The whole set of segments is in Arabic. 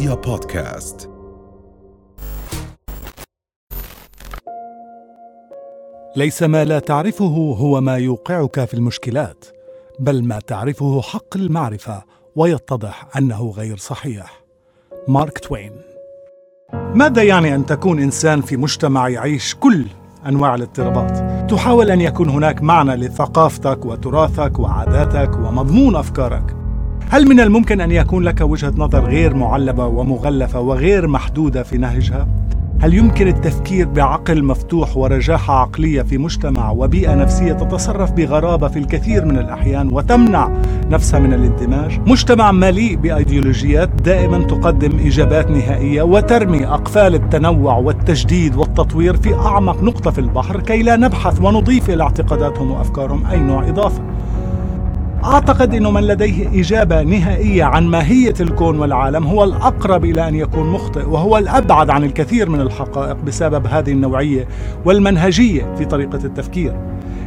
رؤيا بودكاست. ليس ما لا تعرفه هو ما يوقعك في المشكلات بل ما تعرفه حق المعرفة ويتضح أنه غير صحيح. مارك توين. ماذا يعني أن تكون إنسان في مجتمع يعيش كل أنواع الاضطرابات؟ تحاول أن يكون هناك معنى لثقافتك وتراثك وعاداتك ومضمون أفكارك. هل من الممكن أن يكون لك وجهة نظر غير معلبة ومغلفة وغير محدودة في نهجها هل يمكن التفكير بعقل مفتوح ورجاحة عقلية في مجتمع وبيئة نفسية تتصرف بغرابة في الكثير من الأحيان وتمنع نفسها من الاندماج؟ مجتمع مليء بأيديولوجيات دائما تقدم إجابات نهائية وترمي أقفال التنوع والتجديد والتطوير في أعمق نقطة في البحر كي لا نبحث ونضيف إلى اعتقاداتهم وأفكارهم أي نوع إضافة. أعتقد أنه من لديه إجابة نهائية عن ماهية الكون والعالم هو الأقرب إلى أن يكون مخطئ وهو الأبعد عن الكثير من الحقائق بسبب هذه النوعية والمنهجية في طريقة التفكير.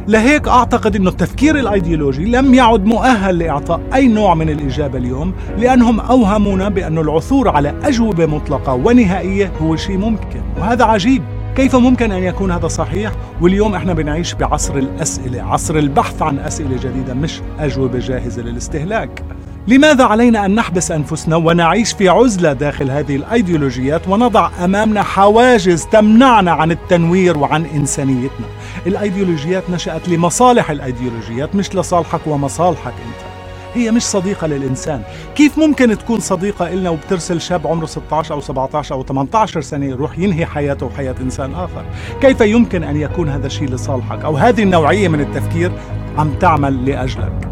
لهيك أعتقد أن التفكير الأيديولوجي لم يعد مؤهل لإعطاء أي نوع من الإجابة اليوم لأنهم أوهمونا بأن العثور على أجوبة مطلقة ونهائية هو شيء ممكن وهذا عجيب. كيف ممكن أن يكون هذا صحيح؟ واليوم إحنا بنعيش بعصر الأسئلة عصر البحث عن أسئلة جديدة مش أجوبة جاهزة للاستهلاك. لماذا علينا أن نحبس أنفسنا ونعيش في عزلة داخل هذه الأيديولوجيات ونضع أمامنا حواجز تمنعنا عن التنوير وعن إنسانيتنا؟ الأيديولوجيات نشأت لمصالح الأيديولوجيات مش لصالحك ومصالحك أنت. هي مش صديقة للإنسان. كيف ممكن تكون صديقة إلنا وبترسل شاب عمره 16 أو 17 أو 18 سنة يروح ينهي حياته وحياة إنسان آخر؟ كيف يمكن أن يكون هذا الشيء لصالحك؟ أو هذه النوعية من التفكير عم تعمل لأجلك.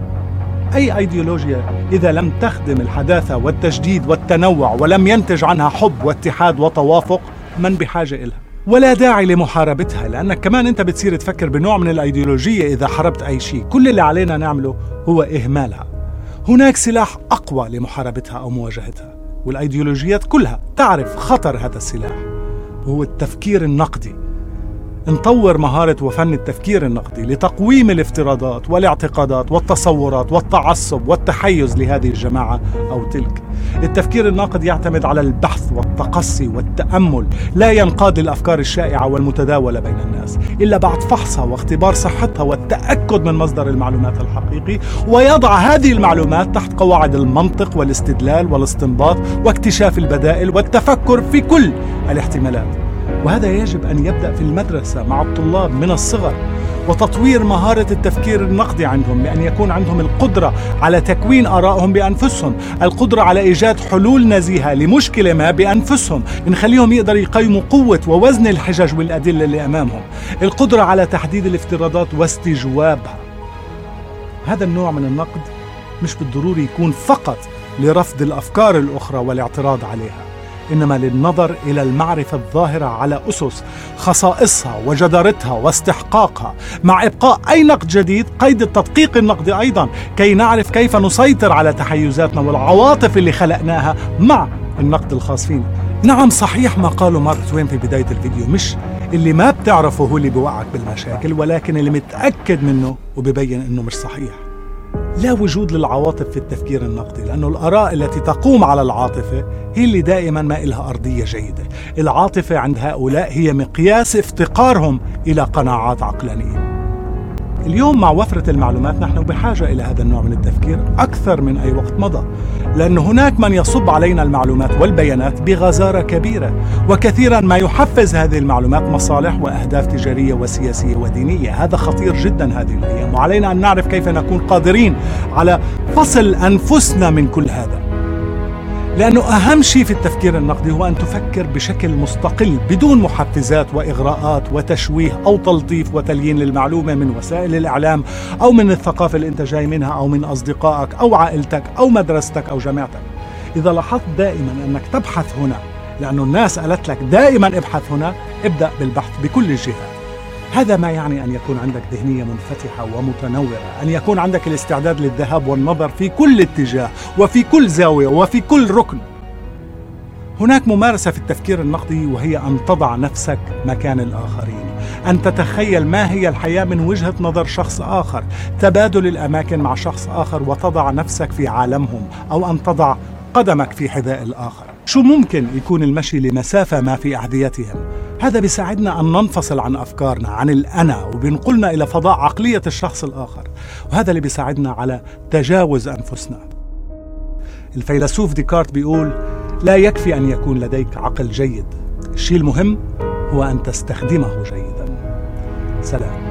أي أيديولوجيا إذا لم تخدم الحداثة والتجديد والتنوع ولم ينتج عنها حب واتحاد وتوافق من بحاجة إلها؟ ولا داعي لمحاربتها لأنك كمان أنت بتصير تفكر بنوع من الأيديولوجية إذا حاربت أي شيء. كل اللي علينا نعمله هو إهمالها. هناك سلاح أقوى لمحاربتها أو مواجهتها والأيديولوجيات كلها تعرف خطر هذا السلاح وهو التفكير النقدي. نطور مهارة وفن التفكير النقدي لتقويم الافتراضات والاعتقادات والتصورات والتعصب والتحيز لهذه الجماعة أو تلك. التفكير الناقد يعتمد على البحث والتقصي والتأمل لا ينقاد للأفكار الشائعة والمتداولة بين الناس إلا بعد فحصها واختبار صحتها والتأكد من مصدر المعلومات الحقيقي ويضع هذه المعلومات تحت قواعد المنطق والاستدلال والاستنباط واكتشاف البدائل والتفكر في كل الاحتمالات. وهذا يجب أن يبدأ في المدرسة مع الطلاب من الصغر وتطوير مهارة التفكير النقدي عندهم بأن يكون عندهم القدرة على تكوين آرائهم بأنفسهم، القدرة على إيجاد حلول نزيهة لمشكلة ما بأنفسهم، نخليهم يقدروا يقيموا قوة ووزن الحجج والأدلة اللي أمامهم، القدرة على تحديد الافتراضات واستجوابها. هذا النوع من النقد مش بالضروري يكون فقط لرفض الأفكار الأخرى والاعتراض عليها. انما للنظر إلى المعرفة الظاهرة على أسس خصائصها وجدارتها واستحقاقها مع إبقاء أي نقد جديد قيد التدقيق النقدي أيضا كي نعرف كيف نسيطر على تحيزاتنا والعواطف اللي خلقناها مع النقد الخاص فينا. نعم صحيح ما قاله مارك توين في بداية الفيديو مش اللي ما بتعرفه هو اللي بيوقعك بالمشاكل ولكن اللي متأكد منه وببين إنه مش صحيح. لا وجود للعواطف في التفكير النقدي لأنه الآراء التي تقوم على العاطفة هي اللي دائما ما إلها أرضية جيدة. العاطفة عند هؤلاء هي مقياس افتقارهم إلى قناعات عقلانية. اليوم مع وفرة المعلومات نحن بحاجة إلى هذا النوع من التفكير أكثر من أي وقت مضى لأن هناك من يصب علينا المعلومات والبيانات بغزارة كبيرة وكثيرا ما يحفز هذه المعلومات مصالح وأهداف تجارية وسياسية ودينية. هذا خطير جدا هذه الأيام وعلينا أن نعرف كيف نكون قادرين على فصل أنفسنا من كل هذا. لأنه أهم شيء في التفكير النقدي هو أن تفكر بشكل مستقل بدون محفزات وإغراءات وتشويه أو تلطيف وتليين للمعلومة من وسائل الإعلام أو من الثقافة اللي أنت جاي منها أو من أصدقائك أو عائلتك أو مدرستك أو جامعتك. إذا لاحظت دائما أنك تبحث هنا لأنه الناس قالت لك دائما ابحث هنا ابدأ بالبحث بكل الجهات هذا ما يعني أن يكون عندك ذهنية منفتحة ومتنورة أن يكون عندك الاستعداد للذهاب والنظر في كل اتجاه وفي كل زاوية وفي كل ركن. هناك ممارسة في التفكير النقدي وهي أن تضع نفسك مكان الآخرين أن تتخيل ما هي الحياة من وجهة نظر شخص آخر تبادل الأماكن مع شخص آخر وتضع نفسك في عالمهم أو أن تضع قدمك في حذاء الآخر. شو ممكن يكون المشي لمسافة ما في أحذيتهم؟ هذا بيساعدنا أن ننفصل عن أفكارنا عن الأنا وبينقلنا إلى فضاء عقلية الشخص الآخر. وهذا اللي بيساعدنا على تجاوز أنفسنا. الفيلسوف ديكارت بيقول لا يكفي أن يكون لديك عقل جيد. الشيء المهم هو أن تستخدمه جيدا. سلام.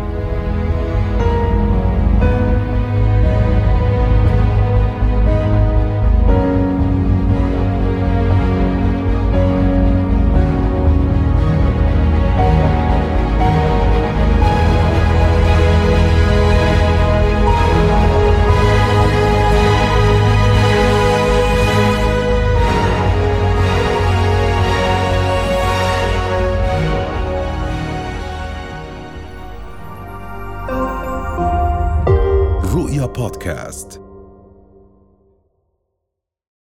Podcast.